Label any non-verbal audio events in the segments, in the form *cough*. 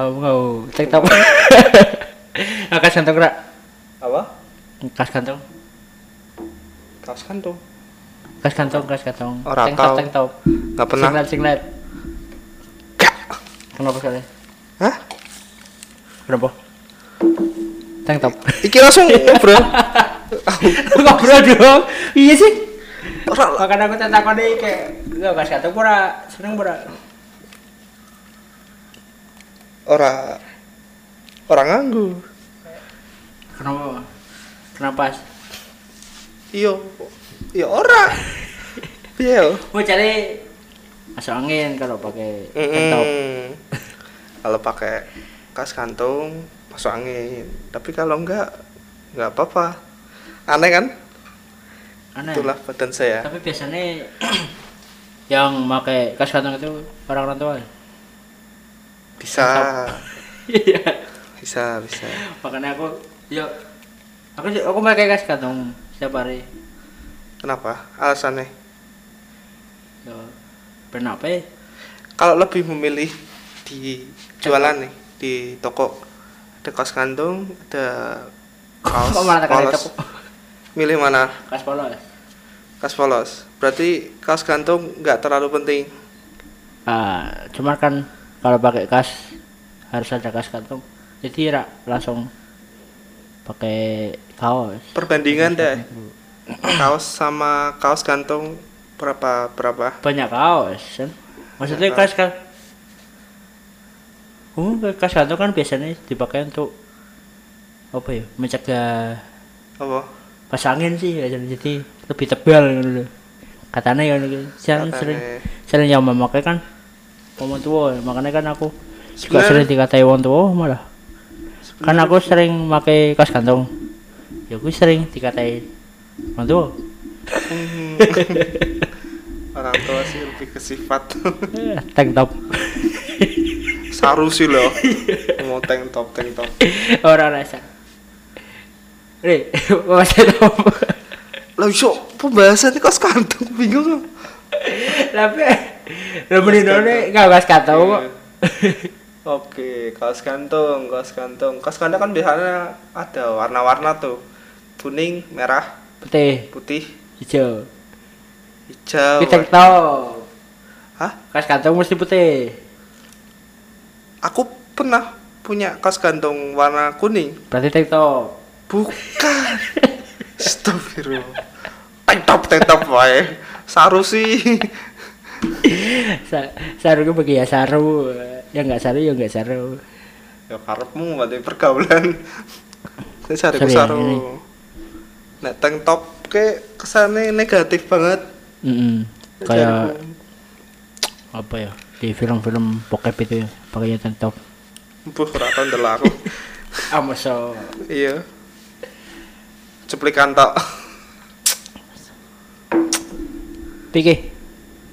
Kamu mau TikTok? Kas kantong rak. Apa? Kas kantong. Kaos kantung. Kas kantong, kas kantong. Ora Tank tau. top, tank top. Nggak pernah. Singlet, singlet. Kenapa kali? Hah? Kenapa? Tank top. Iki langsung *laughs* ngobrol. Ngobrol dong. Iya sih. Ora. Makanya aku takut deh kayak enggak kas kantong pura seneng pura. Ora orang nganggu. Kenapa? Kenapa? Iya. Iya ora. Yo? Mau cari masuk angin kalau pakai top. Mm-mm. Kalau pakai kas kantung masuk angin. Tapi kalau enggak enggak apa-apa. Aneh kan? Aneh. Itulah badan saya. Tapi biasanya *clears throat* yang pakai kas kantong itu orang-orang tua. Bisa. Iya. *laughs* Bisa, bisa. Makanya aku yuk aku aku pakai kas kantong setiap hari. Kenapa? Alasannya? Pernah apa ya? Kalau lebih memilih di jualan nih di toko ada kaos kantung, ada kaos malah polos. Milih mana? Kas polos. Kaos polos. Berarti kaos kantung nggak terlalu penting. Ah, cuma kan kalau pakai kas harus ada kas kantong. Jadi ra, langsung pakai kaos. Perbandingan deh. Kaos sama kaos kantung berapa berapa? Banyak kaos kan. Maksudnya kas kan Oh, kas kantong kan biasanya dipakai untuk apa ya? Mencegah Apa? pas angin sih ya, jadi lebih tebal gitu katanya ya gitu. Sering, sering sering yang memakai kan wong tua makanya kan aku juga sering dikatai wong tua malah kan aku sering pakai kaos kantong ya aku sering dikatai wong tua Hmm. *laughs* Orang tua sih lebih ke sifat. Eh, tank top *laughs* Saru sih loh. Mau tank top tank top. orang rasa Nih, masih top Lah iso pembahasannya kaos kantung bingung. tapi lo menindone nggak kaos kantong kok Oke, kaos kantung, kaos kantung. Kaos kantung kan biasanya ada warna-warna tuh. Kuning, merah, putih putih, hijau hijau. kita tahu Hah? kaos kantong mesti putih Aku pernah punya kaos kantung warna kuning. berarti tank top Bukan. *laughs* Astagfirullah. Tank top, tank top wae. Saru sih. Sa saru ke bagi ya saru ya nggak saru ya nggak saru ya karepmu berarti pergaulan. Saya cari saru. Nek tank top ke kesannya negatif banget. Mm-mm. Saya kayak apa ya di film-film bokep itu ya pakainya tank top Buh, ora tau ndelok aku. *laughs* ah masa Iya. Cuplikan tok. pikir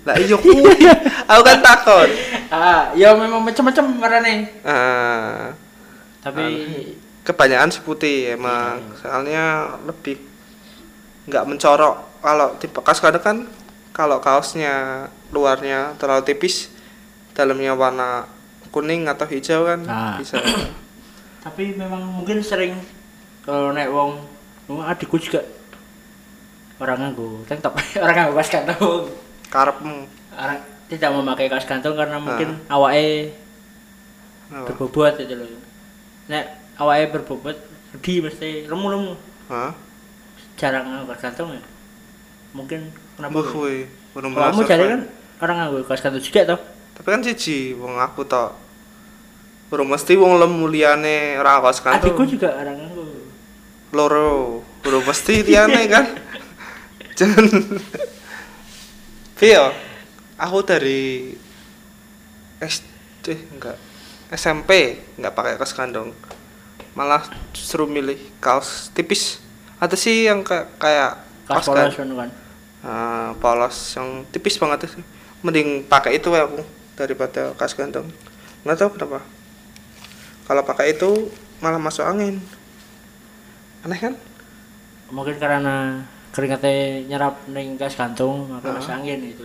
Lah iya kuwi. *laughs* Aku kan takon. ah ya memang macam-macam warnanya Ah, tapi kebanyakan sih putih emang. Soalnya lebih nggak mencorok. Kalau tipe kaos kadang kan kalau kaosnya luarnya terlalu tipis, dalamnya warna kuning atau hijau kan Ah. bisa. *coughs* tapi memang mungkin sering kalau naik wong wong adikku juga orang nganggo tank top *laughs* orang nganggo kaos kantong Karepmu. orang tidak memakai kaos kantong karena mungkin awake Oh. berbobot gitu loh nek awake berbobot di mesti lemu-lemu Hah? jarang nganggo kaos kantong ya mungkin kenapa ya? kuwi. Kalau kamu Pak. kan orang nganggo kaos kantong juga toh Tapi kan siji wong aku tok. Burung mesti wong lemu liyane ora kaos adikku kantung. juga orang nganggo loro burung mesti liyane kan *laughs* jangan Vio aku dari SD enggak SMP enggak pakai kaos kandung malah justru milih kaos tipis ada sih yang kayak kayak kaos kaos kan polos kan Ah, polos yang tipis banget tuh mending pakai itu aku daripada kas gantung nggak tahu kenapa. Kalau pakai itu malah masuk angin. Aneh kan? Mungkin karena keringatnya nyerap neng gas kantung maka masuk angin itu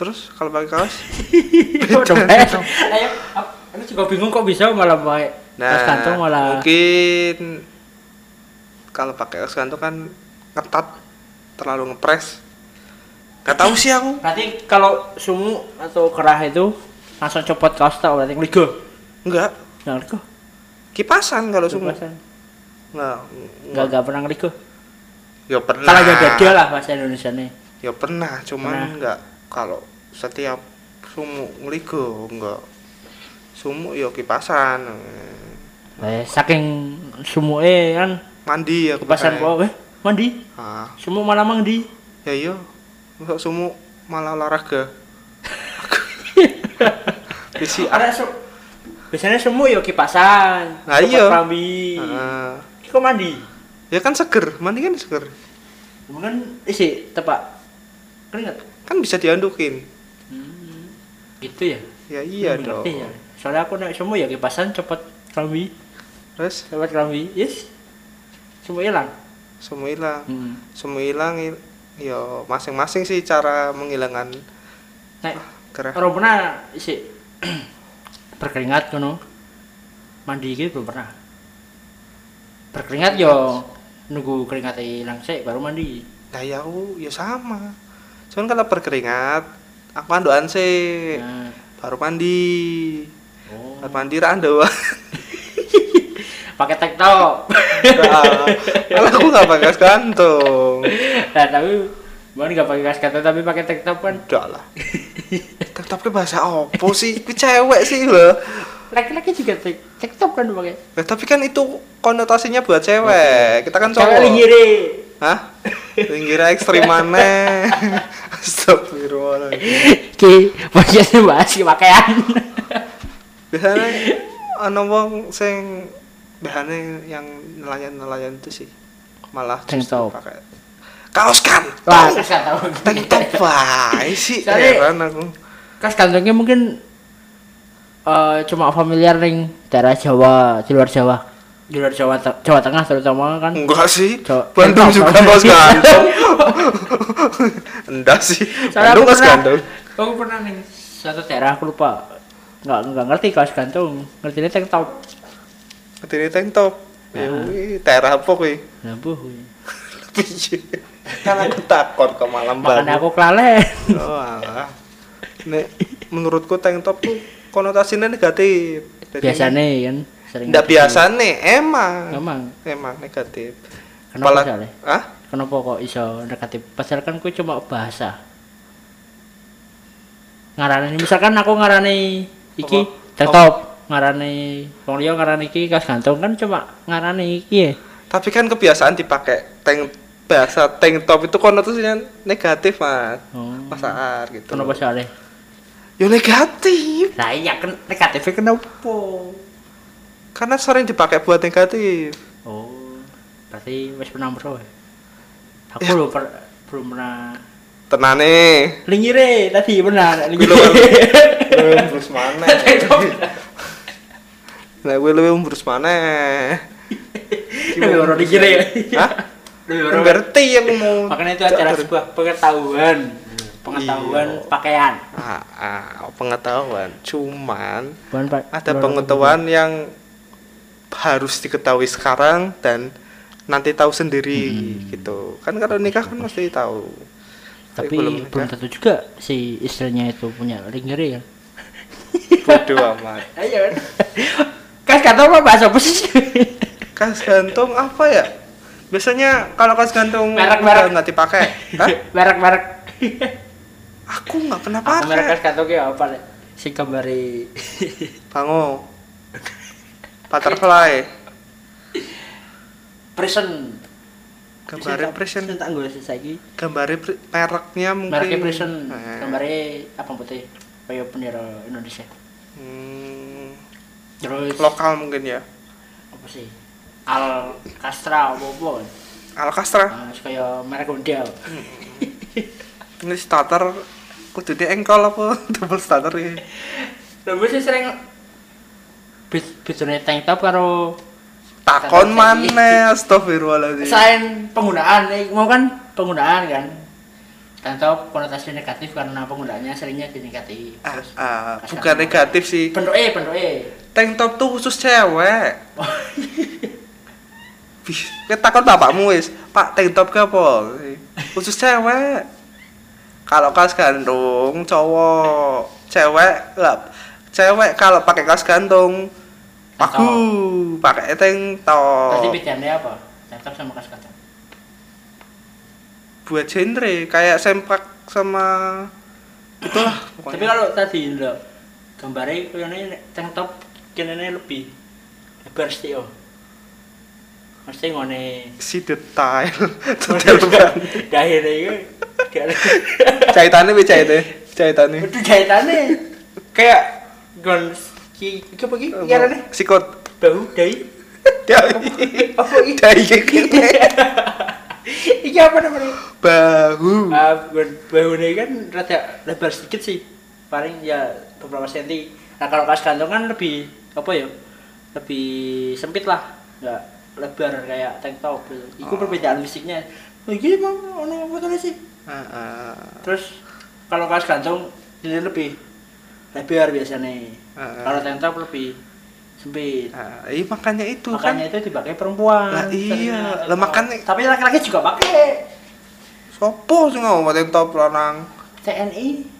terus kalau pakai kaos? *laughs* Udah baik. ayo aku juga bingung kok bisa malah pakai nah kantung malah. mungkin kalau pakai kaos gantung kan ngetat terlalu ngepres nggak tahu sih aku. Berarti kalau sumu atau kerah itu langsung copot kaos tau berarti ngeligo? Enggak nggak ngeligo? Kipasan kalau semua Kipasan. nggak nggak nggak. pernah ngeligo? Ya pernah. Kalau ada dada lah bahasa Indonesia nih ya pernah cuman Pernah. enggak kalau setiap sumu ngeligo enggak sumu ya kipasan. Eh, saking sumu eh kan mandi ya kipasan kok eh mandi? Ah. Sumu malah mandi ya iya. Masa sumu malah olahraga. *laughs* Bisi ada su biasanya sumu yo kipasan. Nah, iya. kelambi Ah, kok mandi? Ya kan seger. Mandi kan seger. Kemudian isi tepak. Keringat? Kan bisa diandukin. Hmm, gitu ya? Ya iya Hmm, dong. ya. soalnya aku naik sumu ya kipasan copot kelambi terus? Copot kelambi yes. Sumu hilang semua hilang. Hmm. semua hilang il- ya masing-masing sih cara menghilangkan Nek, gerah orang pernah isi *clears throat* berkeringat kono mandi gitu belum pernah. Berkeringat yo nunggu keringat hilang sih baru mandi. Nah ya aku ya sama. Cuman kalau berkeringat aku andoan sih nah, baru mandi. Oh. baru mandi rando *laughs* pakai tektok. Kalau aku nggak pakai gas gantung. Nah tapi bukan nggak pakai gas kata tapi pakai tektok kan udah lah. Tetap ke bahasa opo sih? Itu cewek sih loh laki-laki juga tek tektok kan pakai. Ya, tapi kan itu konotasinya buat cewek. Kita kan cewek cowok. linggire hah? Linggirnya ekstrim mana Astagfirullahaladzim. Ki bosnya bahas pakaian biasanya ana wong sing biasanya yang nelayan-nelayan itu sih. Malah Tank top. pakai kaos kan wah tahu. Tank top bae sih Soalnya- heran aku. kas kantongnya mungkin eh, cuma familiar ning daerah Jawa di luar Jawa. Di luar Jawa Jawa Tengah terutama kan. Enggak sih. Cowok- Bandung juga kaos ganteng *laughs* enggak sih. Soalnya Bandung kaos ganteng aku pernah ning satu daerah aku lupa. Nggak nggak ngerti kaos gantung ngerti ini tank top ini tank top. Ya Ah. wih daerah apa kuwi nah bu *laughs* piye kan aku takut ke malam makanya Bandung aku kelalen. Oh alah. Nek menurutku tank top tuh konotasinya negatif. Jadi, biasanya kan? Sering nggak ngerti. biasa nih emang. Emang. Emang negatif. Kenapa Apalagi- ah kenapa kok iso negatif? Padahal kan ku cuma bahasa. Ngarani misalkan aku ngarani iki Apa? tetop ngarani wong liya ngarani iki kas gantung kan cuma ngarani iki ya. Tapi kan kebiasaan dipakai tank bahasa tank top itu konotasinya negatif mas. Oh. pasar gitu. Kenapa soalnya ya? Negatif. Nah iya kan negatifnya kenapa karena sering dipakai buat negatif. Oh berarti wis pernah bro ya? aku Ya. belum per- belum pernah tenane. Lingire tadi benar Gue lingire umbrus mana *laughs* nah gue lu umbrus mana *laughs* Lebih orang lingire ya? Hah? Lebih orang ngerti yang mau makanya itu acara sebuah pengetahuan. Pengetahuan Iya. pakaian. Ah, ah, pengetahuan. Cuman Bukan, Pak. ada pengetahuan yang harus diketahui sekarang dan nanti tahu sendiri Hmm. gitu. Kan kalau nikah kan mesti tahu. Tapi belum belum, nikah. tentu juga si istrinya itu punya lingere ya. Bodoh amat. Ayo *laughs* kan kata apa bahasa apa sih? *laughs* Kas gantung apa ya? Biasanya kalau kas gantung Merek-merek. nggak dipakai. Hah? *laughs* merek merek aku nggak pernah aku merek kas pakai kantong ya apa si kembari. *laughs* Bango. Butterfly. Prison. Gambarnya present tak gue lagi gambarnya pre- mereknya mungkin mereknya prison. Eh, apa putih kayak bendera Indonesia. Hmm, terus? Lokal mungkin ya. Apa sih? Al Castra apa apa kan? Alcastra Ah, kayak merek Honda *laughs* ini starter kudune engkol apa? *laughs* Double iki Lho gue sih sering be- bedone tank top karo takon maneh astagfirullahaladzim. Selain penggunaan eh, mau kan penggunaan kan top konotasi negatif karena penggunaannya seringnya di negatif ah, ah, bukan negatif sih. Bentuknya bentuknya tank top tuh khusus cewek. *laughs* Kita takut bapakmu wis. Pak tank top ke apa? Khusus cewek. Kalau kaos gantung cowok. Cewek nggak cewek kalau pakai kaos gantung aku pakai tank top. Berarti bedanya apa? Tank top sama kaos kantong. Buat genre kayak sempak sama itulah Tapi pokoknya kalau tadi lo gambarnya kayaknya tank top kayaknya lebih lebar sih oh. Mesti ngone si detail detail banget dahirnya itu jahitannya be jahitnya jahitannya itu jahitannya kayak gon ki ki apa ki kira nih sikut bahu dahi dahi apa ki gini iki apa namanya bahu. Ah gon bahu ini kan rada lebar sedikit sih. Paling ya beberapa senti. Nah kalau kaos kantong kan lebih apa ya lebih sempit lah. Nggak lebar kayak tank top itu Oh. perbedaan fisiknya. Oh, iki emang ono apa tadi sih? Terus kalau kaos gantung ini lebih lebar biasanya. Ah. kalau tank top lebih sempit. Ah, iya makanya itu makanya kan itu dipakai perempuan. Lah, seringnya iya. Lah, makanya- tapi laki-laki juga pakai sopo sih tank top lanang TNI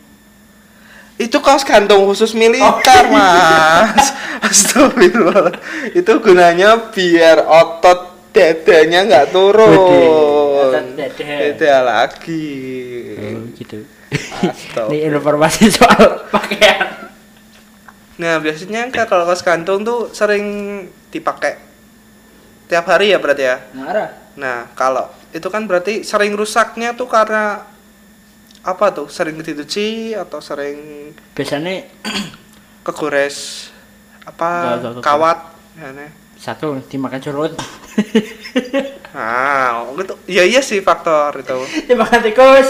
itu kaos gantung khusus militer Oh. mas. *laughs* Astagfirullah. Itu gunanya biar otot dadanya nggak turun. Beda lagi. Gitu. Astagfirullah. ini informasi soal pakaian. Nah biasanya kan kalau kaos gantung tuh sering dipakai. Tiap hari ya berarti ya. ngarah Nah kalau itu kan berarti sering rusaknya tuh karena apa tuh? Sering dicuci atau sering biasanya *clears throat* kegores apa Enggak, enggak, enggak. kawat? Ya, nih. satu dimakan curut *laughs* Nah gitu. Ya iya sih faktor itu. *laughs* dimakan tikus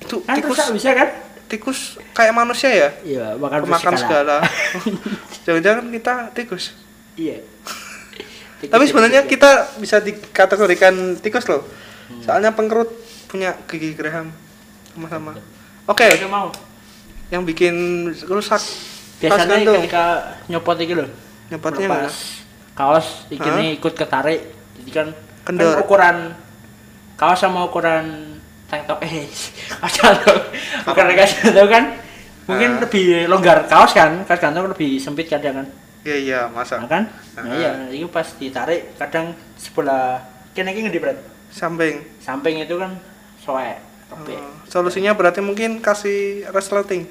Itu kan tikus bisa kan tikus kayak manusia ya? iya makan Pemakan segala. *laughs* Jangan-jangan kita tikus. iya Tikus, Tapi tikus, sebenarnya tikus. kita bisa dikategorikan tikus loh. Hmm. Soalnya pengkerut punya gigi geraham sama-sama. Oke, Ada mau yang bikin rusak biasanya gantung. ketika nyopot iki lho nyepatnya lepas kaos iki nih ikut ketarik jadi kan Kendor. kan ukuran kaos sama ukuran tank top *laughs* eh kaos gantung bukan kaos gantung kan mungkin Hah? lebih longgar kaos kan kaos gantung lebih sempit kadang kan Iya iya masa nah, kan nah, Hah? iya itu pas ditarik kadang sebelah kene iki ngendi berat samping. samping itu kan soek robek Oh, solusinya berarti mungkin kasih resleting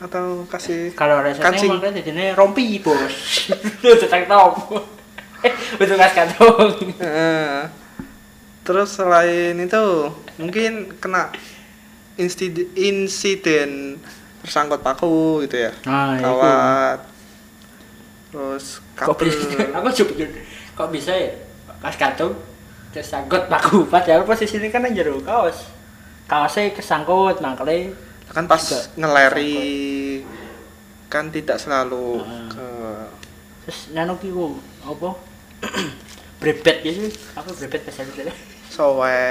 atau kasih Kalau Kancing. makanya jadinya rompi bos. Itu tank top. Eh, betul kas kantong. Eh, terus selain itu mungkin kena insiden, insiden tersangkut paku gitu ya Nah, itu. Terus kabel? Aku *laughs* pikir, kok bisa ya? Kas kantong tersangkut paku padahal posisinya kan yang jero kaos. Kaosnya kesangkut mangkle. kan pas Juga ngeleri kan tidak selalu ke Terus nano ki ku apa? *clears throat* brebet gitu. Apa brebet bahasa Indonesia? sowe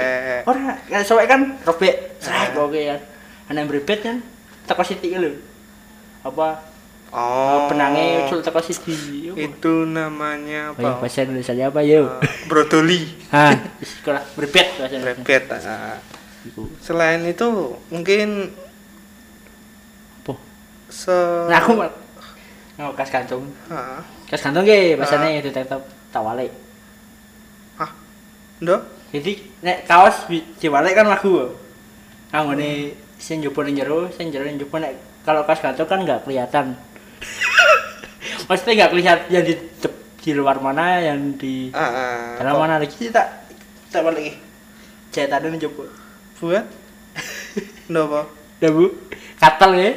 Ora, kan soek kan robek. Srek oke kan. Ana brebet kan teko sithik lho. Apa oh penangnya usul teko siji. Itu namanya Oh, apa bahasa Indonesia apa yuk? Eh, brodoli Ah, sekolah berbet bahasa ah. Iku. selain itu mungkin Apa? se Nah, aku mal- Oh, kas kantung. Ah, Kas kantung ge bahasane itu tetep tawale. ah ndo Jadi nek kaos di- diwale kan lagu. Anggone sing njupuk ning jero, sing jero nek kalau kas kantung kan nggak kelihatan. Maksudnya nggak kelihatan yang di di luar mana, yang di ah, ah, dalam kok mana lagi tak tak balik. Jahitan ning njupuk. buat apa Udah bu, katel ya.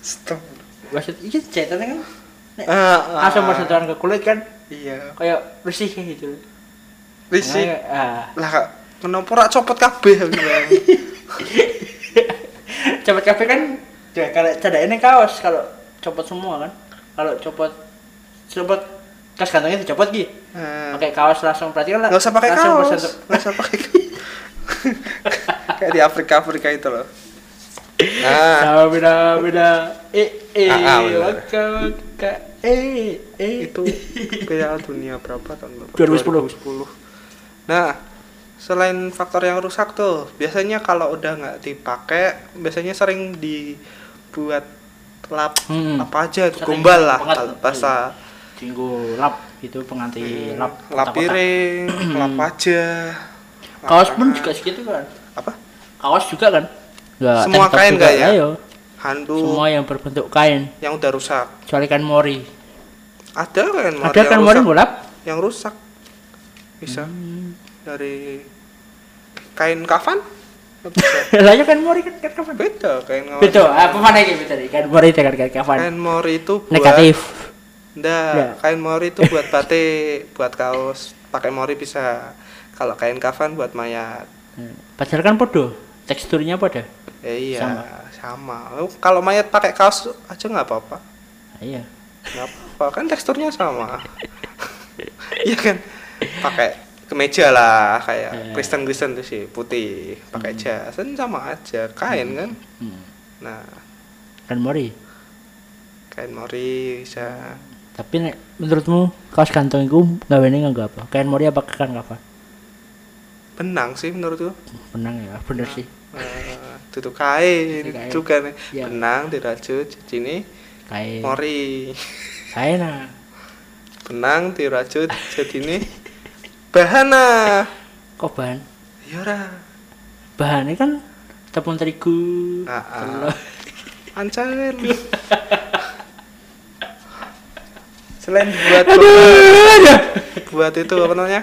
stop Maksud iki jahitannya kan nek ah, langsung bersentuhan ke kulit kan iya kayak bersih kayak gitu. risik Makanya, ah. lah kenapa rak copot kabeh bilang. *laughs* copot kafe kan ya kalau cadak ini kaos kalau copot semua kan kalau copot copot kas kantongnya dicopot gitu Nah, pakai kaos langsung berarti kan nggak usah pakai langsung kaos. nggak usah pakai *laughs* kayak di Afrika Afrika itu loh. Nah beda beda eh eh Ah, ah, waka waka. Eh eh. Itu Piala Dunia berapa tahun berapa? 2010. 2010. Nah, selain faktor yang rusak tuh, biasanya kalau udah nggak dipakai, biasanya sering dibuat lap Hmm. apa aja Sering gombal lah kalau bahasa Tinggu lap itu pengganti lap Hmm, lap kotak-kotak. piring, lap aja. kaos pun lap juga segitu kan apa? kaos juga kan Nggak, Semua kain juga. nggak ya? ayo Handuk semua yang berbentuk kain yang udah rusak. kecuali kain mori Ada kan ada yang kan mori golap yang rusak. Bisa Hmm. dari kain kafan? Lah ya kan mori kan kapan Beda kain betul apa mana ini betul kan mori dengan kain kapan Kain mori itu buat negatif Ya. kain mori itu buat batik, buat kaos. Pakai mori bisa. Kalau kain kafan buat mayat. Hmm. padahal kan podo teksturnya pada Ya iya, Sama. sama. Kalau mayat pakai kaos aja nggak apa-apa. iya Nggak apa-apa, kan teksturnya sama. *laughs* Iya kan? Pakai kemeja lah kayak Eh. Kristen-Kristen tuh sih putih, pakai jas, kan sama aja, kain kan. hmm. Nah, kan mori kain mori bisa tapi nek, menurutmu kaos kantong itu nggak bener nggak apa kain mori apa kan kapan benang sih menurutku. benang ya bener sih Eh, tutup kain, kain. juga nih Iya. benang dirajut sini kain mori kain ah benang dirajut jadi ini *laughs* bahana. Kok bahan? Ya ora. Bahannya kan tepung terigu. Ah, ah. ancar *laughs* selain buat Aduh. buat itu apa namanya?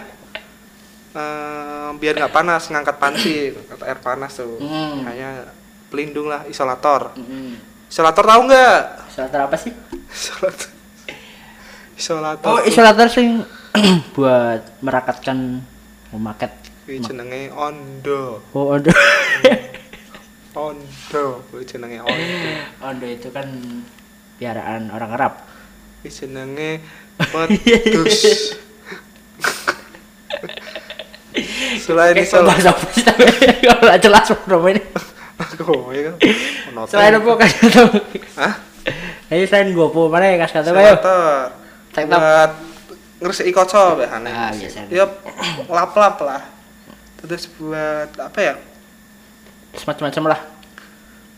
Eh, biar nggak panas ngangkat panci air panas tuh. Hmm. kayaknya pelindung lah isolator. Mm-mm. isolator tahu nggak? Isolator apa sih? isolator. Isolator. Oh, isolator sing *clears throat* buat merakatkan memaket. Kuwi jenenge ondo Oh, ondo. ondo kuwi jenenge ondo *laughs* ondo itu kan piaraan orang Arab. kuwi jenenge wedhus selain itu bahasa apa sih tapi *laughs* kalau nggak jelas ini. aku ya kan menonton. Selain apa kan kata? Hah? Ayo selain gopo mana ya kas kata ayo. Buat ngresiki kaca bahane Ah, biasa. ya lap-lap lah terus buat apa ya Semacam-macam lah.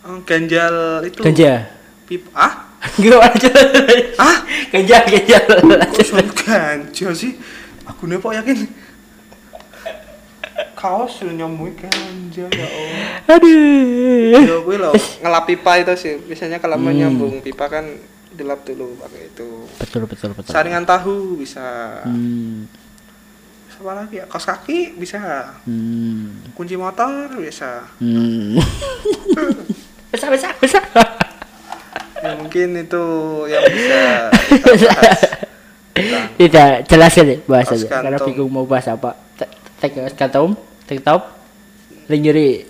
Oh, ganjal itu Ganja. pip ah *laughs* Enggak aja. ah Ganja, ganja. ganja sih aku nih kok yakin kaos lu nyambung ganja ya Allah Aduh. ya gue loh ngelap pipa itu sih biasanya kalau mau Hmm. nyambung pipa kan dilap dulu pakai itu Betul, betul, betul. saringan tahu bisa Hmm. Apa lagi ya kaos kaki bisa Hmm. kunci motor bisa Hmm. *laughs* Bisa, bisa, bisa. *laughs* ya mungkin itu yang bisa kita *laughs* bahas tentang Tidak jelas ya deh bahas Kaos aja. Karena bingung mau bahas apa. Tek tek kantong, tek top, lingerie.